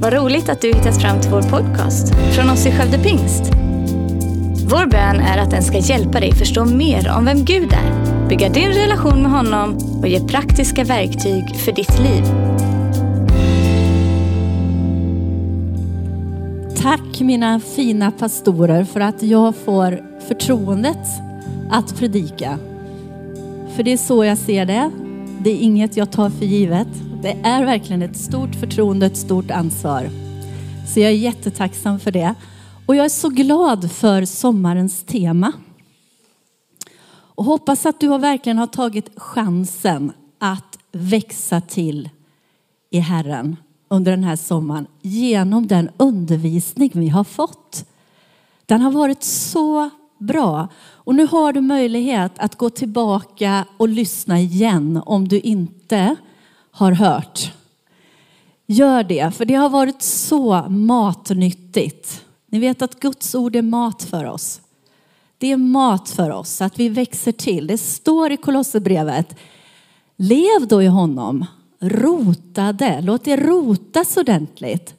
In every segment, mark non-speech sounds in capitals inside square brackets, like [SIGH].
Vad roligt att du hittat fram till vår podcast från oss i Skövde Pingst. Vår bön är att den ska hjälpa dig förstå mer om vem Gud är, bygga din relation med honom och ge praktiska verktyg för ditt liv. Tack mina fina pastorer för att jag får förtroendet att predika. För det är så jag ser det. Det är inget jag tar för givet. Det är verkligen ett stort förtroende, ett stort ansvar. Så jag är jättetacksam för det. Och jag är så glad för sommarens tema. Och hoppas att du verkligen har tagit chansen att växa till i Herren under den här sommaren genom den undervisning vi har fått. Den har varit så bra. Och nu har du möjlighet att gå tillbaka och lyssna igen om du inte har hört. Gör det, för det har varit så matnyttigt. Ni vet att Guds ord är mat för oss. Det är mat för oss, att vi växer till. Det står i Kolosserbrevet, lev då i honom, rotade, låt er rotas ordentligt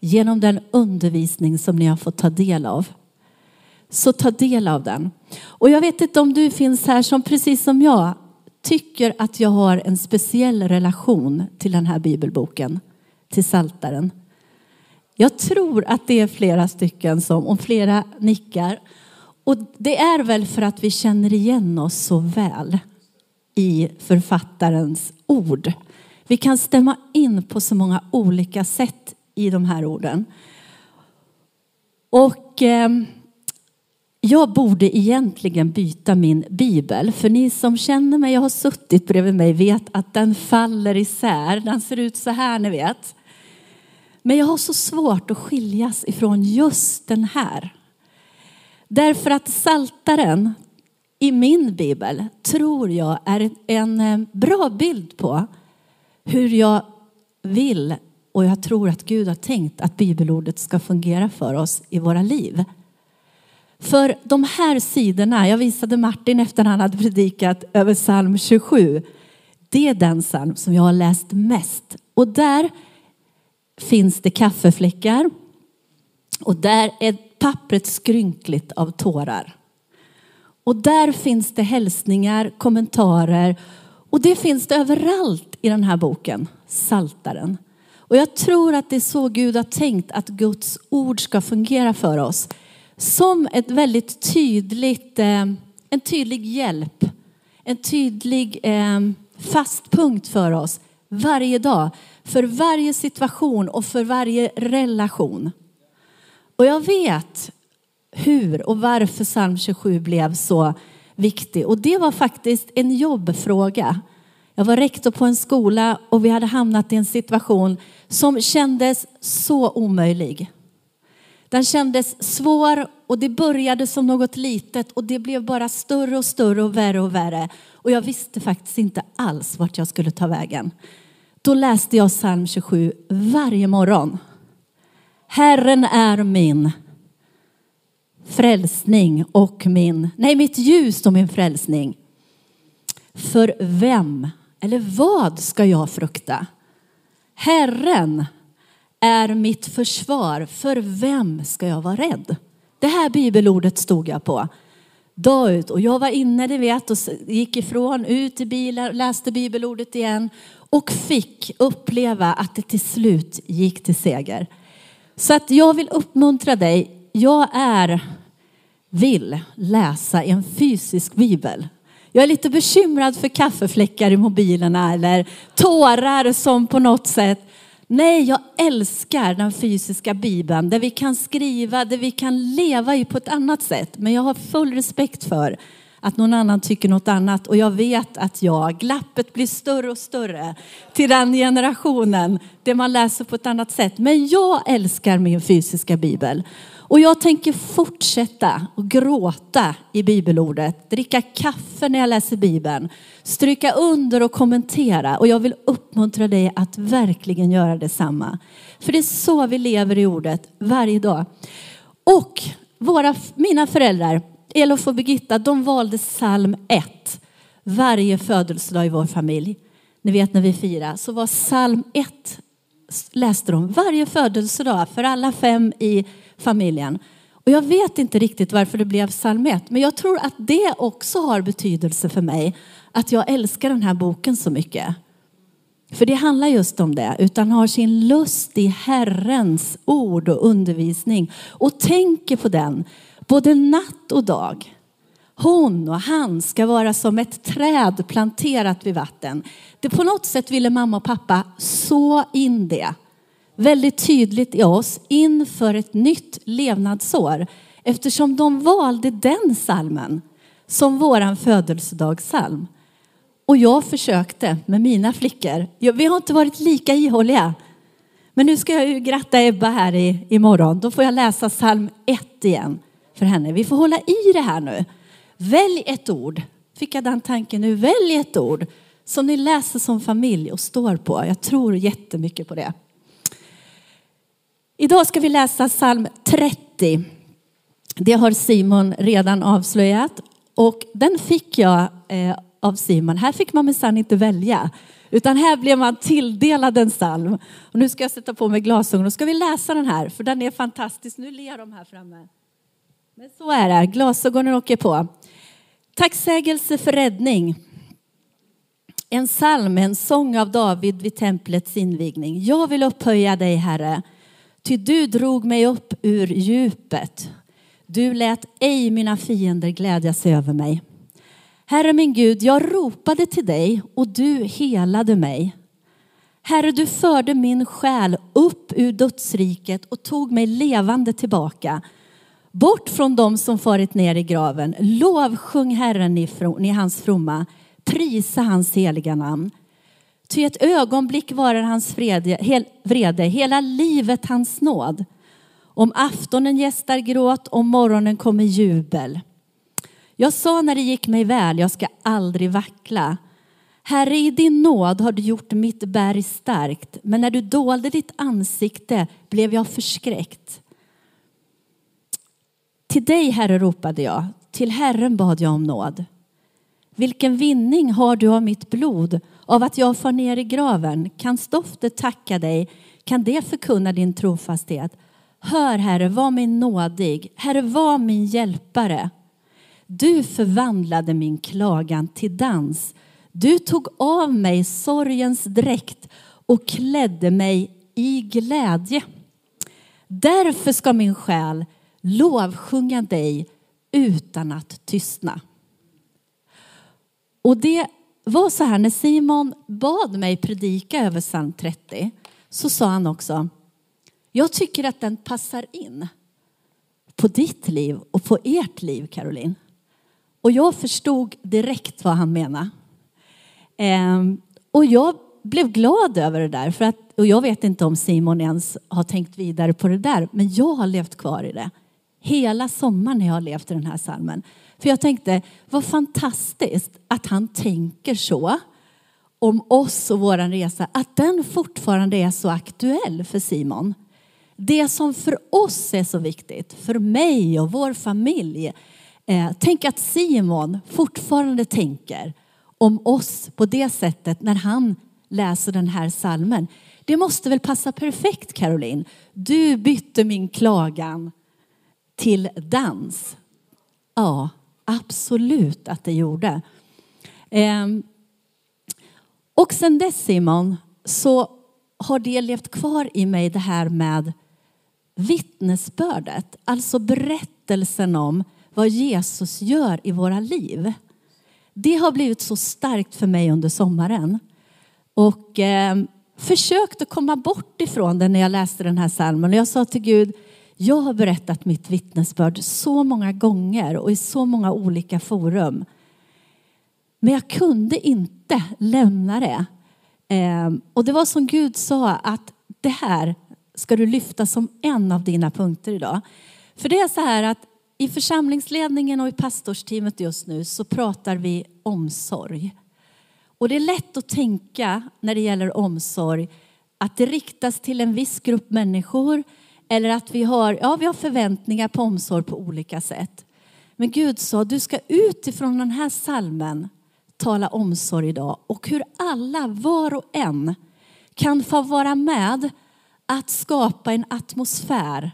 genom den undervisning som ni har fått ta del av. Så ta del av den. Och jag vet inte om du finns här som precis som jag tycker att jag har en speciell relation till den här bibelboken, till Saltaren. Jag tror att det är flera stycken som, och flera nickar. Och det är väl för att vi känner igen oss så väl i författarens ord. Vi kan stämma in på så många olika sätt i de här orden. Och eh, jag borde egentligen byta min bibel, för ni som känner mig jag har suttit bredvid mig vet att den faller isär. Den ser ut så här, ni vet. Men jag har så svårt att skiljas ifrån just den här. Därför att saltaren i min bibel tror jag är en eh, bra bild på hur jag vill och jag tror att Gud har tänkt att bibelordet ska fungera för oss i våra liv. För de här sidorna, jag visade Martin efter han hade predikat över psalm 27. Det är den psalm som jag har läst mest. Och där finns det kaffefläckar. Och där är pappret skrynkligt av tårar. Och där finns det hälsningar, kommentarer och det finns det överallt i den här boken, Saltaren. Och jag tror att det är så Gud har tänkt att Guds ord ska fungera för oss som ett väldigt tydligt, eh, en tydlig hjälp, en tydlig eh, fast punkt för oss varje dag, för varje situation och för varje relation. Och jag vet hur och varför psalm 27 blev så viktig. Och det var faktiskt en jobbfråga. Jag var rektor på en skola och vi hade hamnat i en situation som kändes så omöjlig. Den kändes svår och det började som något litet och det blev bara större och större och värre och värre. Och jag visste faktiskt inte alls vart jag skulle ta vägen. Då läste jag psalm 27 varje morgon. Herren är min frälsning och min, nej mitt ljus och min frälsning. För vem eller vad ska jag frukta? Herren är mitt försvar. För vem ska jag vara rädd? Det här bibelordet stod jag på dag ut och jag var inne, det vet, och gick ifrån, ut i bilen, läste bibelordet igen och fick uppleva att det till slut gick till seger. Så att jag vill uppmuntra dig. Jag är, vill läsa en fysisk bibel. Jag är lite bekymrad för kaffefläckar i mobilerna eller tårar som på något sätt Nej, jag älskar den fysiska bibeln där vi kan skriva, där vi kan leva i på ett annat sätt. Men jag har full respekt för att någon annan tycker något annat och jag vet att jag, glappet blir större och större till den generationen där man läser på ett annat sätt. Men jag älskar min fysiska bibel och jag tänker fortsätta att gråta i bibelordet, dricka kaffe när jag läser bibeln, stryka under och kommentera. Och jag vill uppmuntra dig att verkligen göra detsamma. För det är så vi lever i ordet varje dag. Och våra, mina föräldrar, Elof och Birgitta, de valde psalm 1 varje födelsedag i vår familj. Ni vet när vi firar, så var psalm 1 läste de varje födelsedag för alla fem i familjen. Och jag vet inte riktigt varför det blev psalm 1, men jag tror att det också har betydelse för mig. Att jag älskar den här boken så mycket. För det handlar just om det, utan har sin lust i Herrens ord och undervisning och tänker på den både natt och dag. Hon och han ska vara som ett träd planterat vid vatten. Det på något sätt ville mamma och pappa så in det väldigt tydligt i oss inför ett nytt levnadsår. Eftersom de valde den salmen som våran födelsedagssalm. Och jag försökte med mina flickor. Vi har inte varit lika ihåliga. Men nu ska jag ju gratta Ebba här i, imorgon. Då får jag läsa psalm 1 igen för henne. Vi får hålla i det här nu. Välj ett ord. Fick jag den tanken nu. Välj ett ord som ni läser som familj och står på. Jag tror jättemycket på det. Idag ska vi läsa psalm 30. Det har Simon redan avslöjat och den fick jag eh, av Simon. Här fick man minsann inte välja utan här blev man tilldelad en psalm. Och nu ska jag sätta på mig glasögon och ska vi läsa den här för den är fantastisk. Nu ler de här framme. Men så är det, glasögonen åker på. Tacksägelse för räddning. En psalm, en sång av David vid templets invigning. Jag vill upphöja dig, Herre, ty du drog mig upp ur djupet. Du lät ej mina fiender glädja sig över mig. Herre min Gud, jag ropade till dig och du helade mig. Herre, du förde min själ upp ur dödsriket och tog mig levande tillbaka. Bort från dem som farit ner i graven. Lovsjung Herren i, hans fromma. Prisa hans heliga namn. Ty ett ögonblick varar hans vrede, hel, vrede, hela livet hans nåd. Om aftonen gästar gråt, om morgonen kommer jubel. Jag sa när det gick mig väl, jag ska aldrig vackla. Herre, i din nåd har du gjort mitt berg starkt, men när du dolde ditt ansikte blev jag förskräckt. Till dig, Herre, ropade jag, till Herren bad jag om nåd. Vilken vinning har du av mitt blod, av att jag far ner i graven? Kan stoftet tacka dig? Kan det förkunna din trofasthet? Hör, Herre, var min nådig. Herre, var min hjälpare. Du förvandlade min klagan till dans. Du tog av mig sorgens dräkt och klädde mig i glädje. Därför ska min själ lovsjunga dig utan att tystna. Och det var så här när Simon bad mig predika över psalm 30 så sa han också jag tycker att den passar in på ditt liv och på ert liv Caroline. Och jag förstod direkt vad han menade. Ehm, och jag blev glad över det där. För att, och jag vet inte om Simon ens har tänkt vidare på det där. Men jag har levt kvar i det. Hela sommaren har jag levt i den här salmen. För jag tänkte, vad fantastiskt att han tänker så om oss och vår resa. Att den fortfarande är så aktuell för Simon. Det som för oss är så viktigt, för mig och vår familj. Eh, tänk att Simon fortfarande tänker om oss på det sättet när han läser den här salmen. Det måste väl passa perfekt Caroline. Du bytte min klagan till dans. Ja, absolut att det gjorde. Ehm, och sen dess Simon så har det levt kvar i mig det här med vittnesbördet. Alltså berättelsen om vad Jesus gör i våra liv. Det har blivit så starkt för mig under sommaren. Och eh, försökte komma bort ifrån det när jag läste den här salmen. Och jag sa till Gud, jag har berättat mitt vittnesbörd så många gånger och i så många olika forum. Men jag kunde inte lämna det. Ehm, och det var som Gud sa att det här ska du lyfta som en av dina punkter idag. För det är så här att i församlingsledningen och i pastorsteamet just nu så pratar vi omsorg. Och det är lätt att tänka när det gäller omsorg att det riktas till en viss grupp människor eller att vi har, ja, vi har förväntningar på omsorg på olika sätt. Men Gud sa, du ska utifrån den här salmen tala omsorg idag och hur alla, var och en, kan få vara med att skapa en atmosfär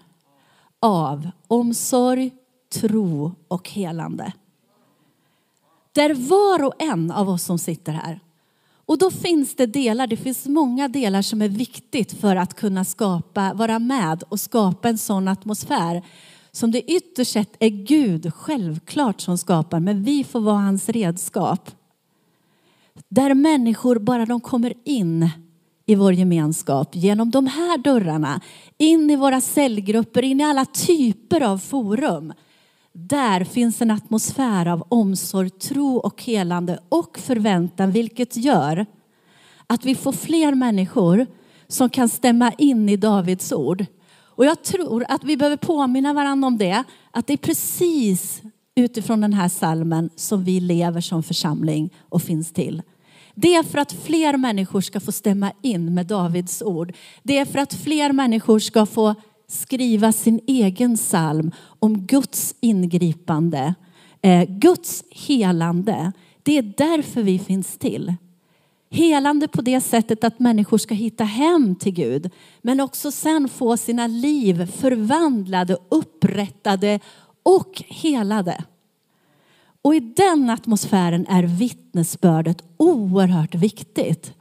av omsorg, tro och helande. Där var och en av oss som sitter här. Och då finns det delar, det finns många delar som är viktigt för att kunna skapa, vara med och skapa en sån atmosfär som det ytterst sett är Gud självklart som skapar, men vi får vara hans redskap. Där människor, bara de kommer in i vår gemenskap genom de här dörrarna, in i våra cellgrupper, in i alla typer av forum. Där finns en atmosfär av omsorg, tro och helande och förväntan, vilket gör att vi får fler människor som kan stämma in i Davids ord. Och jag tror att vi behöver påminna varandra om det, att det är precis utifrån den här salmen som vi lever som församling och finns till. Det är för att fler människor ska få stämma in med Davids ord. Det är för att fler människor ska få skriva sin egen psalm om Guds ingripande, eh, Guds helande. Det är därför vi finns till. Helande på det sättet att människor ska hitta hem till Gud, men också sen få sina liv förvandlade, upprättade och helade. Och i den atmosfären är vittnesbördet oerhört viktigt.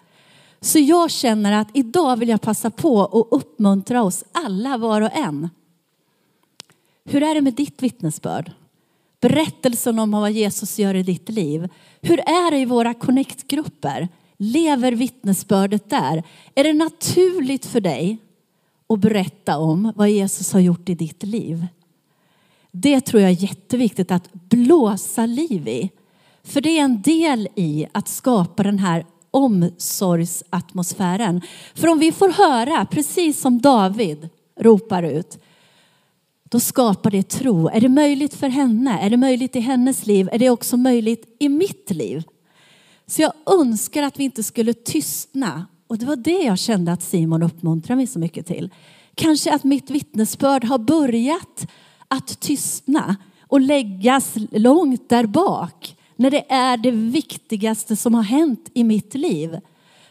Så jag känner att idag vill jag passa på att uppmuntra oss alla var och en. Hur är det med ditt vittnesbörd? Berättelsen om vad Jesus gör i ditt liv. Hur är det i våra connect-grupper? Lever vittnesbördet där? Är det naturligt för dig att berätta om vad Jesus har gjort i ditt liv? Det tror jag är jätteviktigt att blåsa liv i. För det är en del i att skapa den här omsorgsatmosfären. För om vi får höra, precis som David ropar ut, då skapar det tro. Är det möjligt för henne? Är det möjligt i hennes liv? Är det också möjligt i mitt liv? Så jag önskar att vi inte skulle tystna. Och det var det jag kände att Simon uppmuntrade mig så mycket till. Kanske att mitt vittnesbörd har börjat att tystna och läggas långt där bak när det är det viktigaste som har hänt i mitt liv.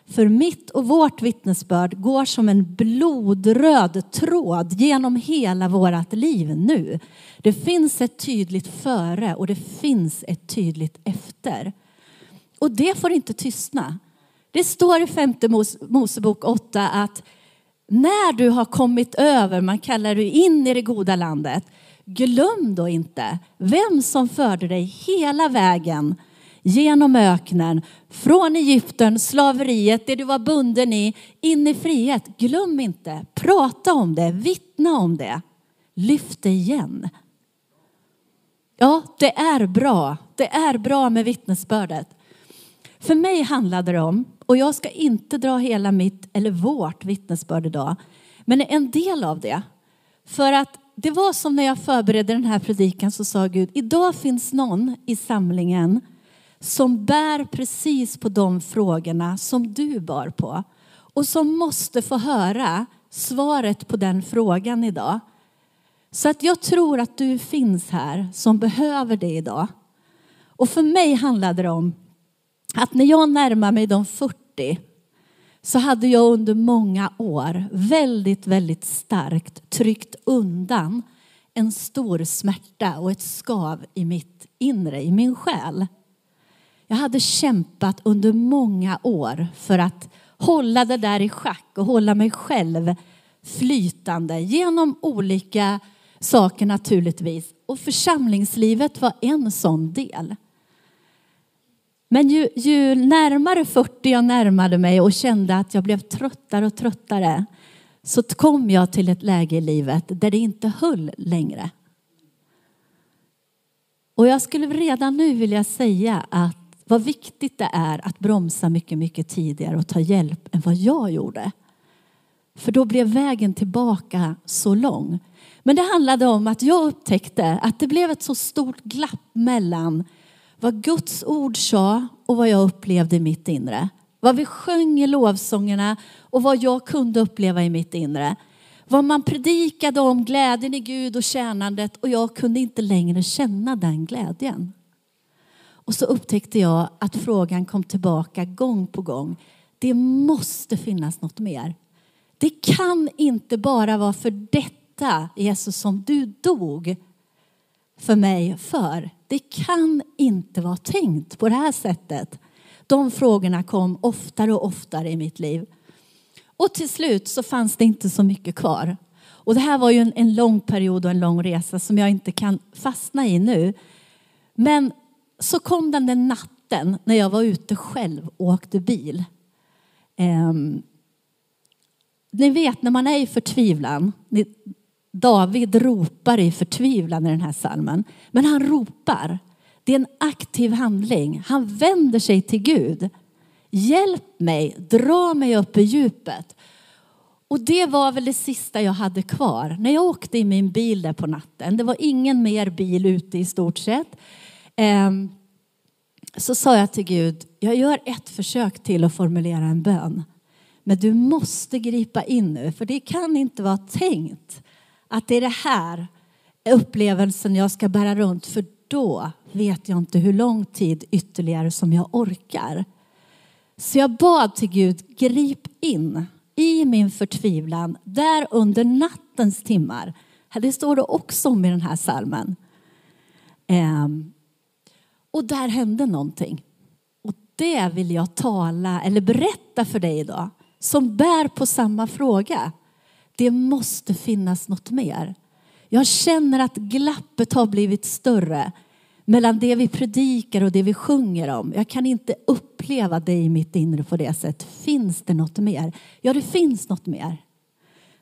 För mitt och vårt vittnesbörd går som en blodröd tråd genom hela vårt liv nu. Det finns ett tydligt före och det finns ett tydligt efter. Och det får inte tystna. Det står i femte Mosebok 8 att när du har kommit över, man kallar det in i det goda landet, glöm då inte vem som förde dig hela vägen genom öknen, från Egypten, slaveriet, det du var bunden i, in i frihet. Glöm inte, prata om det, vittna om det. Lyft det igen. Ja, det är bra. Det är bra med vittnesbördet. För mig handlade det om, och jag ska inte dra hela mitt eller vårt vittnesbörd idag, men en del av det. För att det var som när jag förberedde den här predikan så sa Gud, idag finns någon i samlingen som bär precis på de frågorna som du bar på och som måste få höra svaret på den frågan idag. Så att jag tror att du finns här som behöver det idag. Och för mig handlade det om att när jag närmar mig de 40 så hade jag under många år väldigt, väldigt starkt tryckt undan en stor smärta och ett skav i mitt inre, i min själ. Jag hade kämpat under många år för att hålla det där i schack och hålla mig själv flytande genom olika saker naturligtvis. Och församlingslivet var en sån del. Men ju, ju närmare 40 jag närmade mig och kände att jag blev tröttare och tröttare så kom jag till ett läge i livet där det inte höll längre. Och jag skulle redan nu vilja säga att vad viktigt det är att bromsa mycket, mycket tidigare och ta hjälp än vad jag gjorde. För då blev vägen tillbaka så lång. Men det handlade om att jag upptäckte att det blev ett så stort glapp mellan vad Guds ord sa och vad jag upplevde i mitt inre. Vad vi sjöng i lovsångerna och vad jag kunde uppleva i mitt inre. Vad man predikade om glädjen i Gud och tjänandet och jag kunde inte längre känna den glädjen. Och så upptäckte jag att frågan kom tillbaka gång på gång. Det måste finnas något mer. Det kan inte bara vara för detta, Jesus, som du dog för mig för. Det kan inte vara tänkt på det här sättet. De frågorna kom oftare och oftare i mitt liv. Och till slut så fanns det inte så mycket kvar. Och det här var ju en, en lång period och en lång resa som jag inte kan fastna i nu. Men så kom den där natten när jag var ute själv och åkte bil. Eh, ni vet när man är i förtvivlan. David ropar i förtvivlan i den här salmen. Men han ropar. Det är en aktiv handling. Han vänder sig till Gud. Hjälp mig, dra mig upp i djupet. Och det var väl det sista jag hade kvar. När jag åkte i min bil där på natten, det var ingen mer bil ute i stort sett. Ehm, så sa jag till Gud, jag gör ett försök till att formulera en bön. Men du måste gripa in nu, för det kan inte vara tänkt att det är det här upplevelsen jag ska bära runt, för då vet jag inte hur lång tid ytterligare som jag orkar. Så jag bad till Gud, grip in i min förtvivlan, där under nattens timmar. Det står det också om i den här salmen. Ehm, och där hände någonting. Och det vill jag tala eller berätta för dig idag som bär på samma fråga. Det måste finnas något mer. Jag känner att glappet har blivit större mellan det vi predikar och det vi sjunger om. Jag kan inte uppleva dig i mitt inre på det sättet. Finns det något mer? Ja, det finns något mer.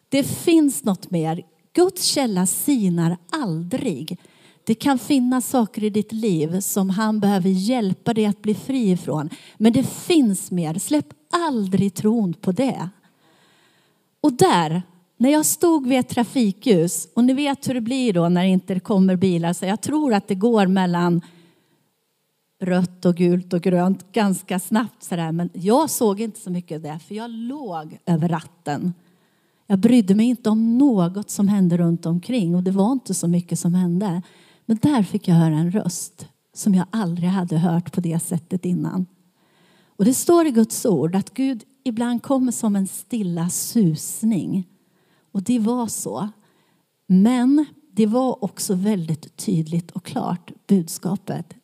Det finns något mer. Guds källa sinar aldrig. Det kan finnas saker i ditt liv som han behöver hjälpa dig att bli fri ifrån. Men det finns mer. Släpp aldrig tron på det. Och där när jag stod vid ett trafikljus, och ni vet hur det blir då när det inte kommer bilar, så jag tror att det går mellan rött och gult och grönt ganska snabbt sådär. Men jag såg inte så mycket av det, för jag låg över ratten. Jag brydde mig inte om något som hände runt omkring och det var inte så mycket som hände. Men där fick jag höra en röst som jag aldrig hade hört på det sättet innan. Och det står i Guds ord att Gud ibland kommer som en stilla susning. Och det var så. Men det var också väldigt tydligt och klart budskapet.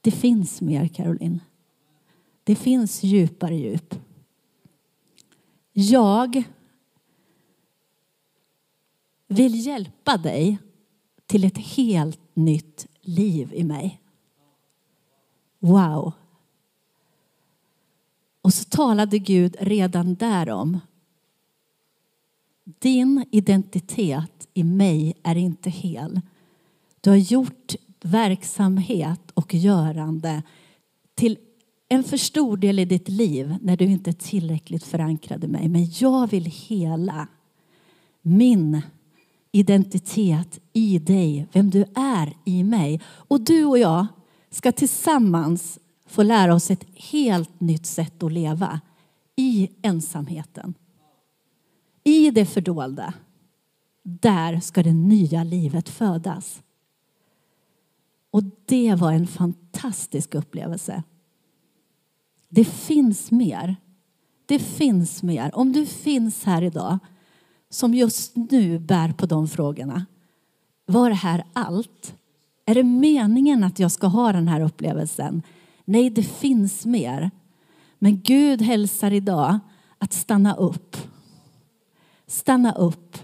Det finns mer, Caroline. Det finns djupare djup. Jag vill hjälpa dig till ett helt nytt liv i mig. Wow. Och så talade Gud redan därom din identitet i mig är inte hel. Du har gjort verksamhet och görande till en för stor del i ditt liv när du inte är tillräckligt förankrad i mig. Men jag vill hela min identitet i dig, vem du är i mig. Och du och jag ska tillsammans få lära oss ett helt nytt sätt att leva i ensamheten. I det fördolda, där ska det nya livet födas. Och det var en fantastisk upplevelse. Det finns mer. Det finns mer. Om du finns här idag som just nu bär på de frågorna. Var det här allt? Är det meningen att jag ska ha den här upplevelsen? Nej, det finns mer. Men Gud hälsar idag att stanna upp stanna upp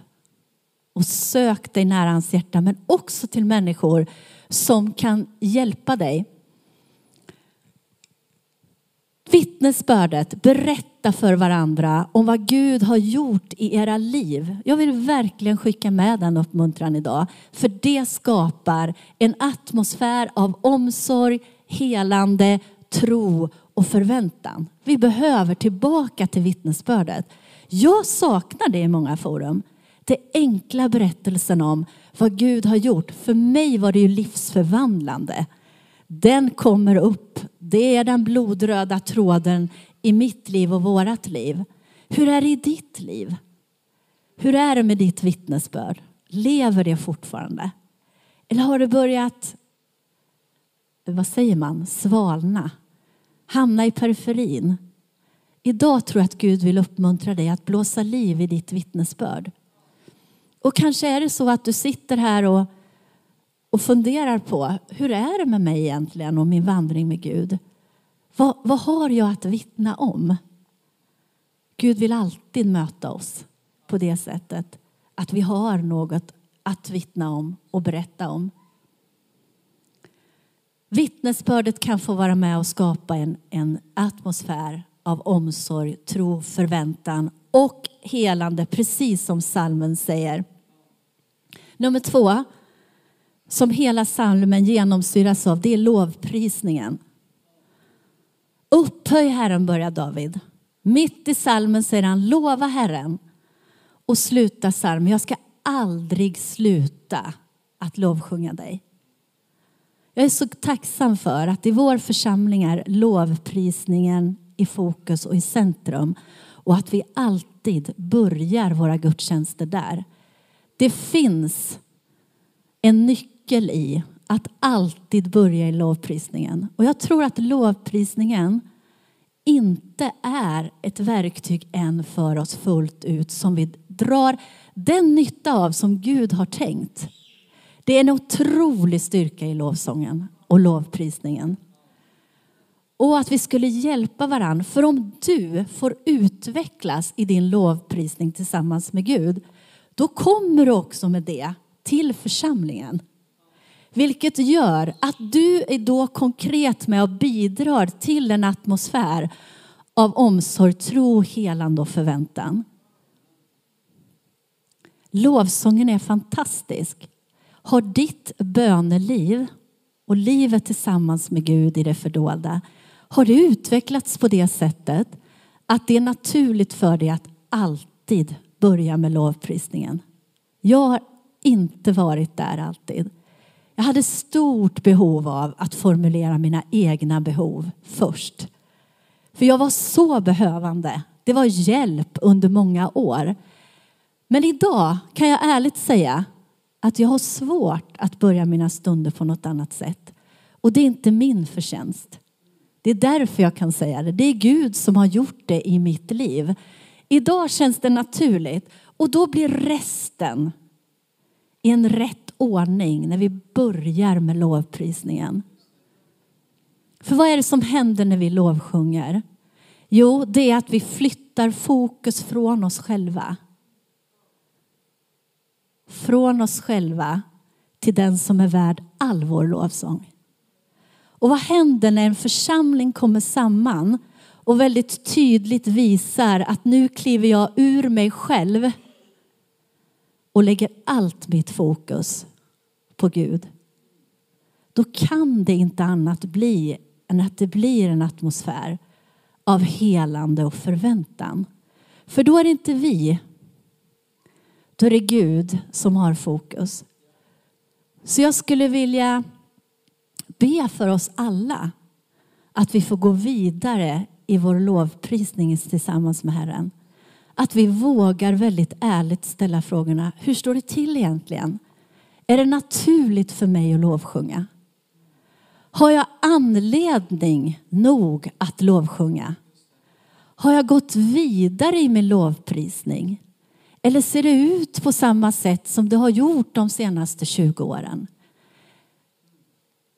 och sök dig nära hans hjärta men också till människor som kan hjälpa dig. Vittnesbördet, berätta för varandra om vad Gud har gjort i era liv. Jag vill verkligen skicka med den uppmuntran idag. För det skapar en atmosfär av omsorg, helande, tro och förväntan. Vi behöver tillbaka till vittnesbördet. Jag saknar det i många forum. Det enkla berättelsen om vad Gud har gjort. För mig var det ju livsförvandlande. Den kommer upp. Det är den blodröda tråden i mitt liv och vårat liv. Hur är det i ditt liv? Hur är det med ditt vittnesbörd? Lever det fortfarande? Eller har det börjat, vad säger man, svalna? Hamna i periferin? Idag tror jag att Gud vill uppmuntra dig att blåsa liv i ditt vittnesbörd. Och kanske är det så att du sitter här och, och funderar på hur är det med mig egentligen och min vandring med Gud? Vad, vad har jag att vittna om? Gud vill alltid möta oss på det sättet att vi har något att vittna om och berätta om. Vittnesbördet kan få vara med och skapa en, en atmosfär av omsorg, tro, förväntan och helande, precis som salmen säger. Nummer två, som hela salmen genomsyras av, det är lovprisningen. Upphöj Herren, börjar David. Mitt i salmen säger han, lova Herren. Och sluta salmen, jag ska aldrig sluta att lovsjunga dig. Jag är så tacksam för att i vår församling är lovprisningen i fokus och i centrum och att vi alltid börjar våra gudstjänster där. Det finns en nyckel i att alltid börja i lovprisningen. Och jag tror att lovprisningen inte är ett verktyg än för oss fullt ut som vi drar den nytta av som Gud har tänkt. Det är en otrolig styrka i lovsången och lovprisningen. Och att vi skulle hjälpa varandra. För om du får utvecklas i din lovprisning tillsammans med Gud, då kommer du också med det till församlingen. Vilket gör att du är då konkret med och bidrar till en atmosfär av omsorg, tro, helande och förväntan. Lovsången är fantastisk. Har ditt böneliv och livet tillsammans med Gud i det fördolda, har det utvecklats på det sättet att det är naturligt för dig att alltid börja med lovprisningen? Jag har inte varit där alltid. Jag hade stort behov av att formulera mina egna behov först. För jag var så behövande. Det var hjälp under många år. Men idag kan jag ärligt säga att jag har svårt att börja mina stunder på något annat sätt. Och det är inte min förtjänst. Det är därför jag kan säga det. Det är Gud som har gjort det i mitt liv. Idag känns det naturligt och då blir resten i en rätt ordning när vi börjar med lovprisningen. För vad är det som händer när vi lovsjunger? Jo, det är att vi flyttar fokus från oss själva. Från oss själva till den som är värd all vår lovsång. Och vad händer när en församling kommer samman och väldigt tydligt visar att nu kliver jag ur mig själv och lägger allt mitt fokus på Gud. Då kan det inte annat bli än att det blir en atmosfär av helande och förväntan. För då är det inte vi. Då är det Gud som har fokus. Så jag skulle vilja be för oss alla att vi får gå vidare i vår lovprisning tillsammans med Herren. Att vi vågar väldigt ärligt ställa frågorna. Hur står det till egentligen? Är det naturligt för mig att lovsjunga? Har jag anledning nog att lovsjunga? Har jag gått vidare i min lovprisning? Eller ser det ut på samma sätt som det har gjort de senaste 20 åren?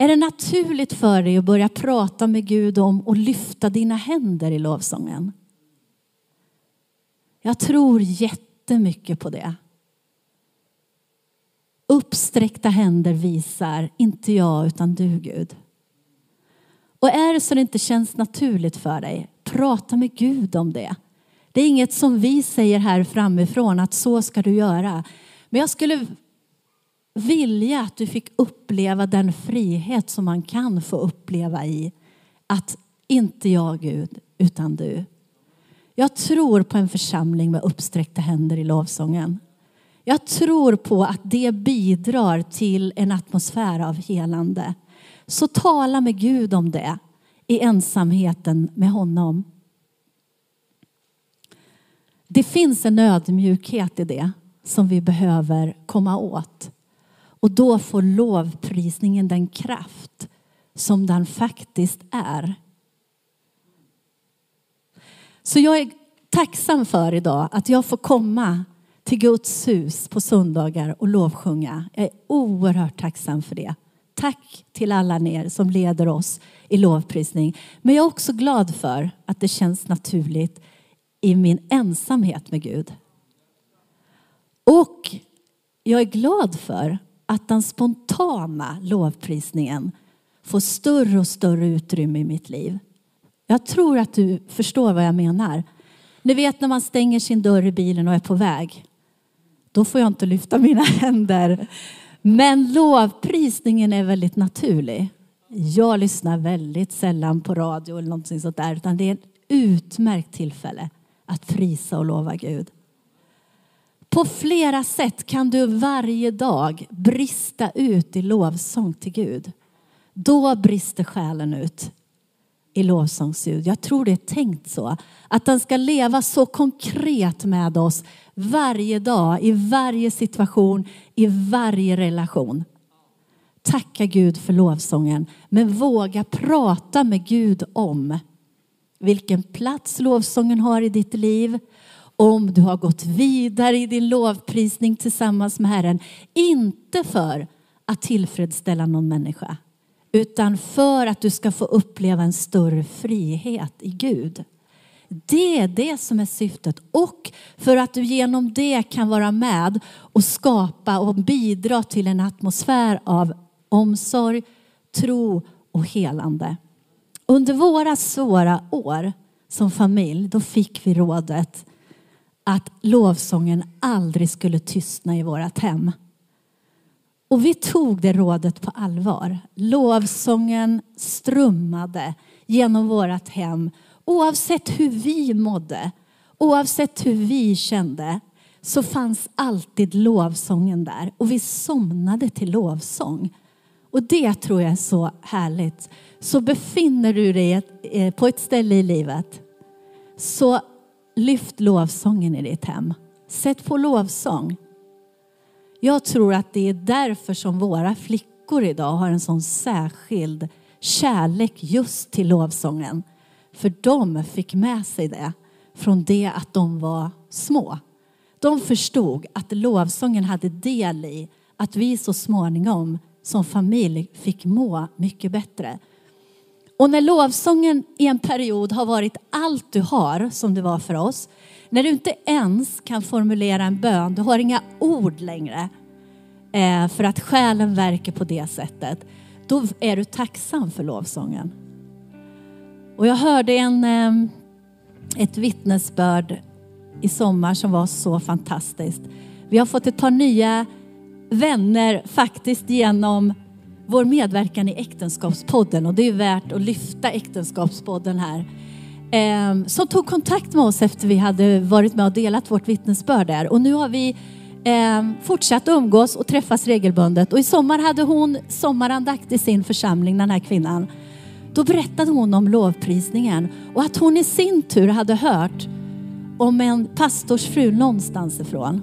Är det naturligt för dig att börja prata med Gud om och lyfta dina händer i lovsången? Jag tror jättemycket på det. Uppsträckta händer visar, inte jag utan du Gud. Och är det så det inte känns naturligt för dig, prata med Gud om det. Det är inget som vi säger här framifrån att så ska du göra. Men jag skulle vilja att du fick uppleva den frihet som man kan få uppleva i att inte jag Gud, utan du. Jag tror på en församling med uppsträckta händer i lovsången. Jag tror på att det bidrar till en atmosfär av helande. Så tala med Gud om det i ensamheten med honom. Det finns en ödmjukhet i det som vi behöver komma åt. Och då får lovprisningen den kraft som den faktiskt är. Så jag är tacksam för idag att jag får komma till Guds hus på söndagar och lovsjunga. Jag är oerhört tacksam för det. Tack till alla er som leder oss i lovprisning. Men jag är också glad för att det känns naturligt i min ensamhet med Gud. Och jag är glad för att den spontana lovprisningen får större och större utrymme i mitt liv. Jag tror att du förstår vad jag menar. Ni vet när man stänger sin dörr i bilen och är på väg. Då får jag inte lyfta mina [LAUGHS] händer. Men lovprisningen är väldigt naturlig. Jag lyssnar väldigt sällan på radio eller någonting sånt där. Utan det är ett utmärkt tillfälle att prisa och lova Gud. På flera sätt kan du varje dag brista ut i lovsång till Gud. Då brister själen ut i lovsångsljud. Jag tror det är tänkt så. Att den ska leva så konkret med oss varje dag, i varje situation, i varje relation. Tacka Gud för lovsången, men våga prata med Gud om vilken plats lovsången har i ditt liv, om du har gått vidare i din lovprisning tillsammans med Herren. Inte för att tillfredsställa någon människa, utan för att du ska få uppleva en större frihet i Gud. Det är det som är syftet och för att du genom det kan vara med och skapa och bidra till en atmosfär av omsorg, tro och helande. Under våra svåra år som familj, då fick vi rådet att lovsången aldrig skulle tystna i vårt hem. Och vi tog det rådet på allvar. Lovsången strömmade genom vårt hem oavsett hur vi mådde, oavsett hur vi kände så fanns alltid lovsången där och vi somnade till lovsång. Och det tror jag är så härligt. Så befinner du dig eh, på ett ställe i livet så lyft lovsången i ditt hem. Sätt på lovsång. Jag tror att det är därför som våra flickor idag har en sån särskild kärlek just till lovsången. För de fick med sig det från det att de var små. De förstod att lovsången hade del i att vi så småningom som familj fick må mycket bättre. Och när lovsången i en period har varit allt du har, som det var för oss, när du inte ens kan formulera en bön, du har inga ord längre eh, för att själen verkar på det sättet, då är du tacksam för lovsången. Och jag hörde en, eh, ett vittnesbörd i sommar som var så fantastiskt. Vi har fått ett par nya vänner faktiskt genom vår medverkan i Äktenskapspodden och det är värt att lyfta Äktenskapspodden här. Eh, som tog kontakt med oss efter vi hade varit med och delat vårt vittnesbörd där. Och nu har vi eh, fortsatt umgås och träffas regelbundet. Och i sommar hade hon sommarandakt i sin församling, den här kvinnan. Då berättade hon om lovprisningen och att hon i sin tur hade hört om en pastorsfru någonstans ifrån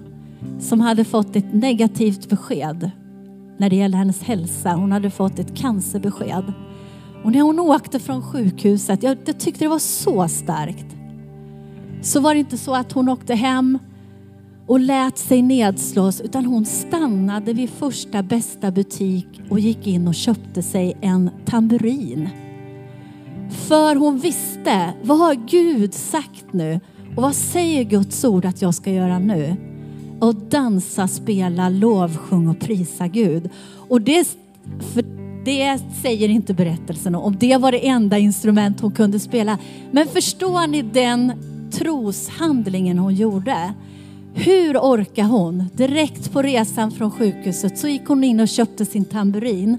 som hade fått ett negativt besked när det gällde hennes hälsa. Hon hade fått ett cancerbesked. Och när hon åkte från sjukhuset, jag, jag tyckte det var så starkt, så var det inte så att hon åkte hem och lät sig nedslås utan hon stannade vid första bästa butik och gick in och köpte sig en tamburin. För hon visste, vad har Gud sagt nu? Och vad säger Guds ord att jag ska göra nu? Och dansa, spela, lovsjung och prisa Gud. Och det, för det säger inte berättelsen om. Det var det enda instrument hon kunde spela. Men förstår ni den troshandlingen hon gjorde? Hur orkar hon? Direkt på resan från sjukhuset så gick hon in och köpte sin tamburin.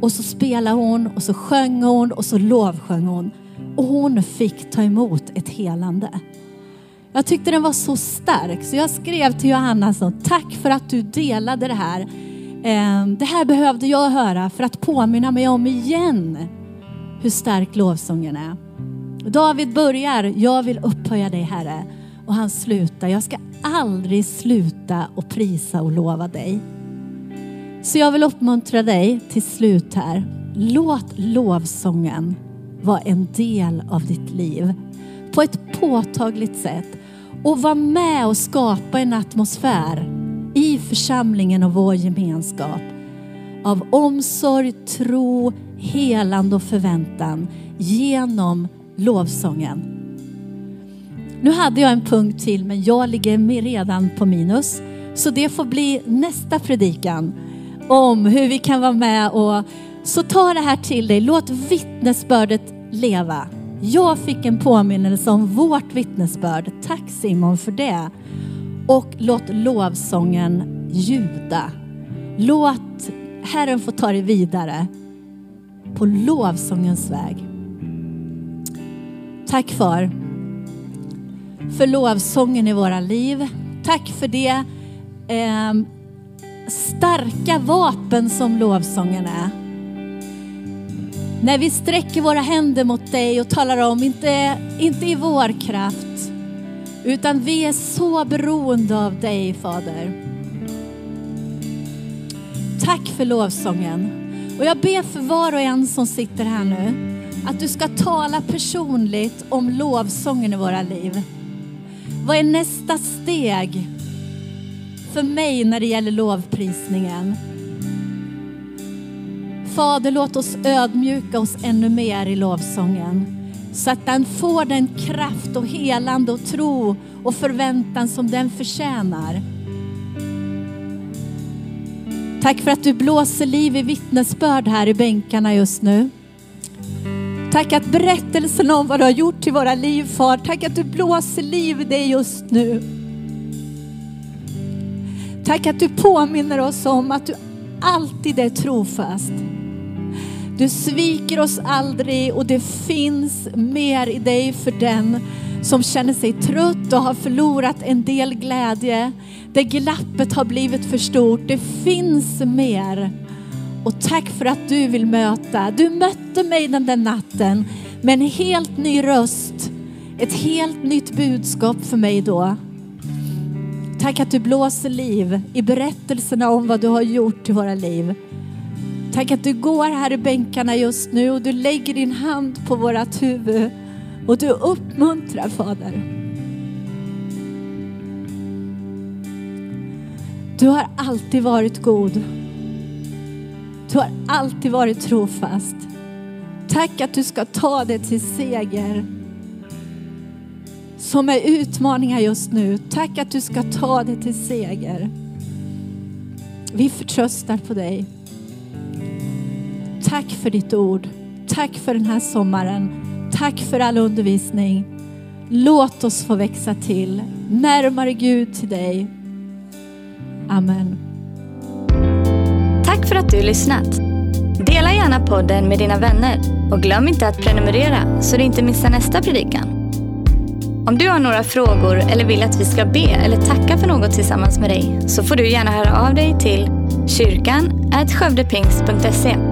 Och så spelade hon och så sjöng hon och så lovsjöng hon. Och hon fick ta emot ett helande. Jag tyckte den var så stark så jag skrev till Johanna så, tack för att du delade det här. Ehm, det här behövde jag höra för att påminna mig om igen hur stark lovsången är. David börjar, jag vill upphöja dig Herre. Och han slutar, jag ska aldrig sluta att prisa och lova dig. Så jag vill uppmuntra dig till slut här. Låt lovsången vara en del av ditt liv. på ett påtagligt sätt och vara med och skapa en atmosfär i församlingen och vår gemenskap av omsorg, tro, helande och förväntan genom lovsången. Nu hade jag en punkt till men jag ligger redan på minus. Så det får bli nästa predikan om hur vi kan vara med och så ta det här till dig. Låt vittnesbördet leva. Jag fick en påminnelse om vårt vittnesbörd. Tack Simon för det. Och låt lovsången ljuda. Låt Herren få ta dig vidare på lovsångens väg. Tack far för lovsången i våra liv. Tack för det eh, starka vapen som lovsången är. När vi sträcker våra händer mot dig och talar om, inte, inte i vår kraft, utan vi är så beroende av dig Fader. Tack för lovsången. Och jag ber för var och en som sitter här nu, att du ska tala personligt om lovsången i våra liv. Vad är nästa steg för mig när det gäller lovprisningen? Fader, låt oss ödmjuka oss ännu mer i lovsången så att den får den kraft och helande och tro och förväntan som den förtjänar. Tack för att du blåser liv i vittnesbörd här i bänkarna just nu. Tack att berättelsen om vad du har gjort i våra liv, far. Tack att du blåser liv i det just nu. Tack att du påminner oss om att du alltid är trofast. Du sviker oss aldrig och det finns mer i dig för den som känner sig trött och har förlorat en del glädje. Där glappet har blivit för stort. Det finns mer. Och tack för att du vill möta. Du mötte mig den där natten med en helt ny röst. Ett helt nytt budskap för mig då. Tack att du blåser liv i berättelserna om vad du har gjort i våra liv. Tack att du går här i bänkarna just nu och du lägger din hand på vårat huvud och du uppmuntrar Fader. Du har alltid varit god. Du har alltid varit trofast. Tack att du ska ta det till seger som är utmaningar just nu. Tack att du ska ta det till seger. Vi förtröstar på dig. Tack för ditt ord. Tack för den här sommaren. Tack för all undervisning. Låt oss få växa till närmare Gud till dig. Amen. Tack för att du lyssnat. Dela gärna podden med dina vänner och glöm inte att prenumerera så du inte missar nästa predikan. Om du har några frågor eller vill att vi ska be eller tacka för något tillsammans med dig så får du gärna höra av dig till kyrkan skövdepingst.se.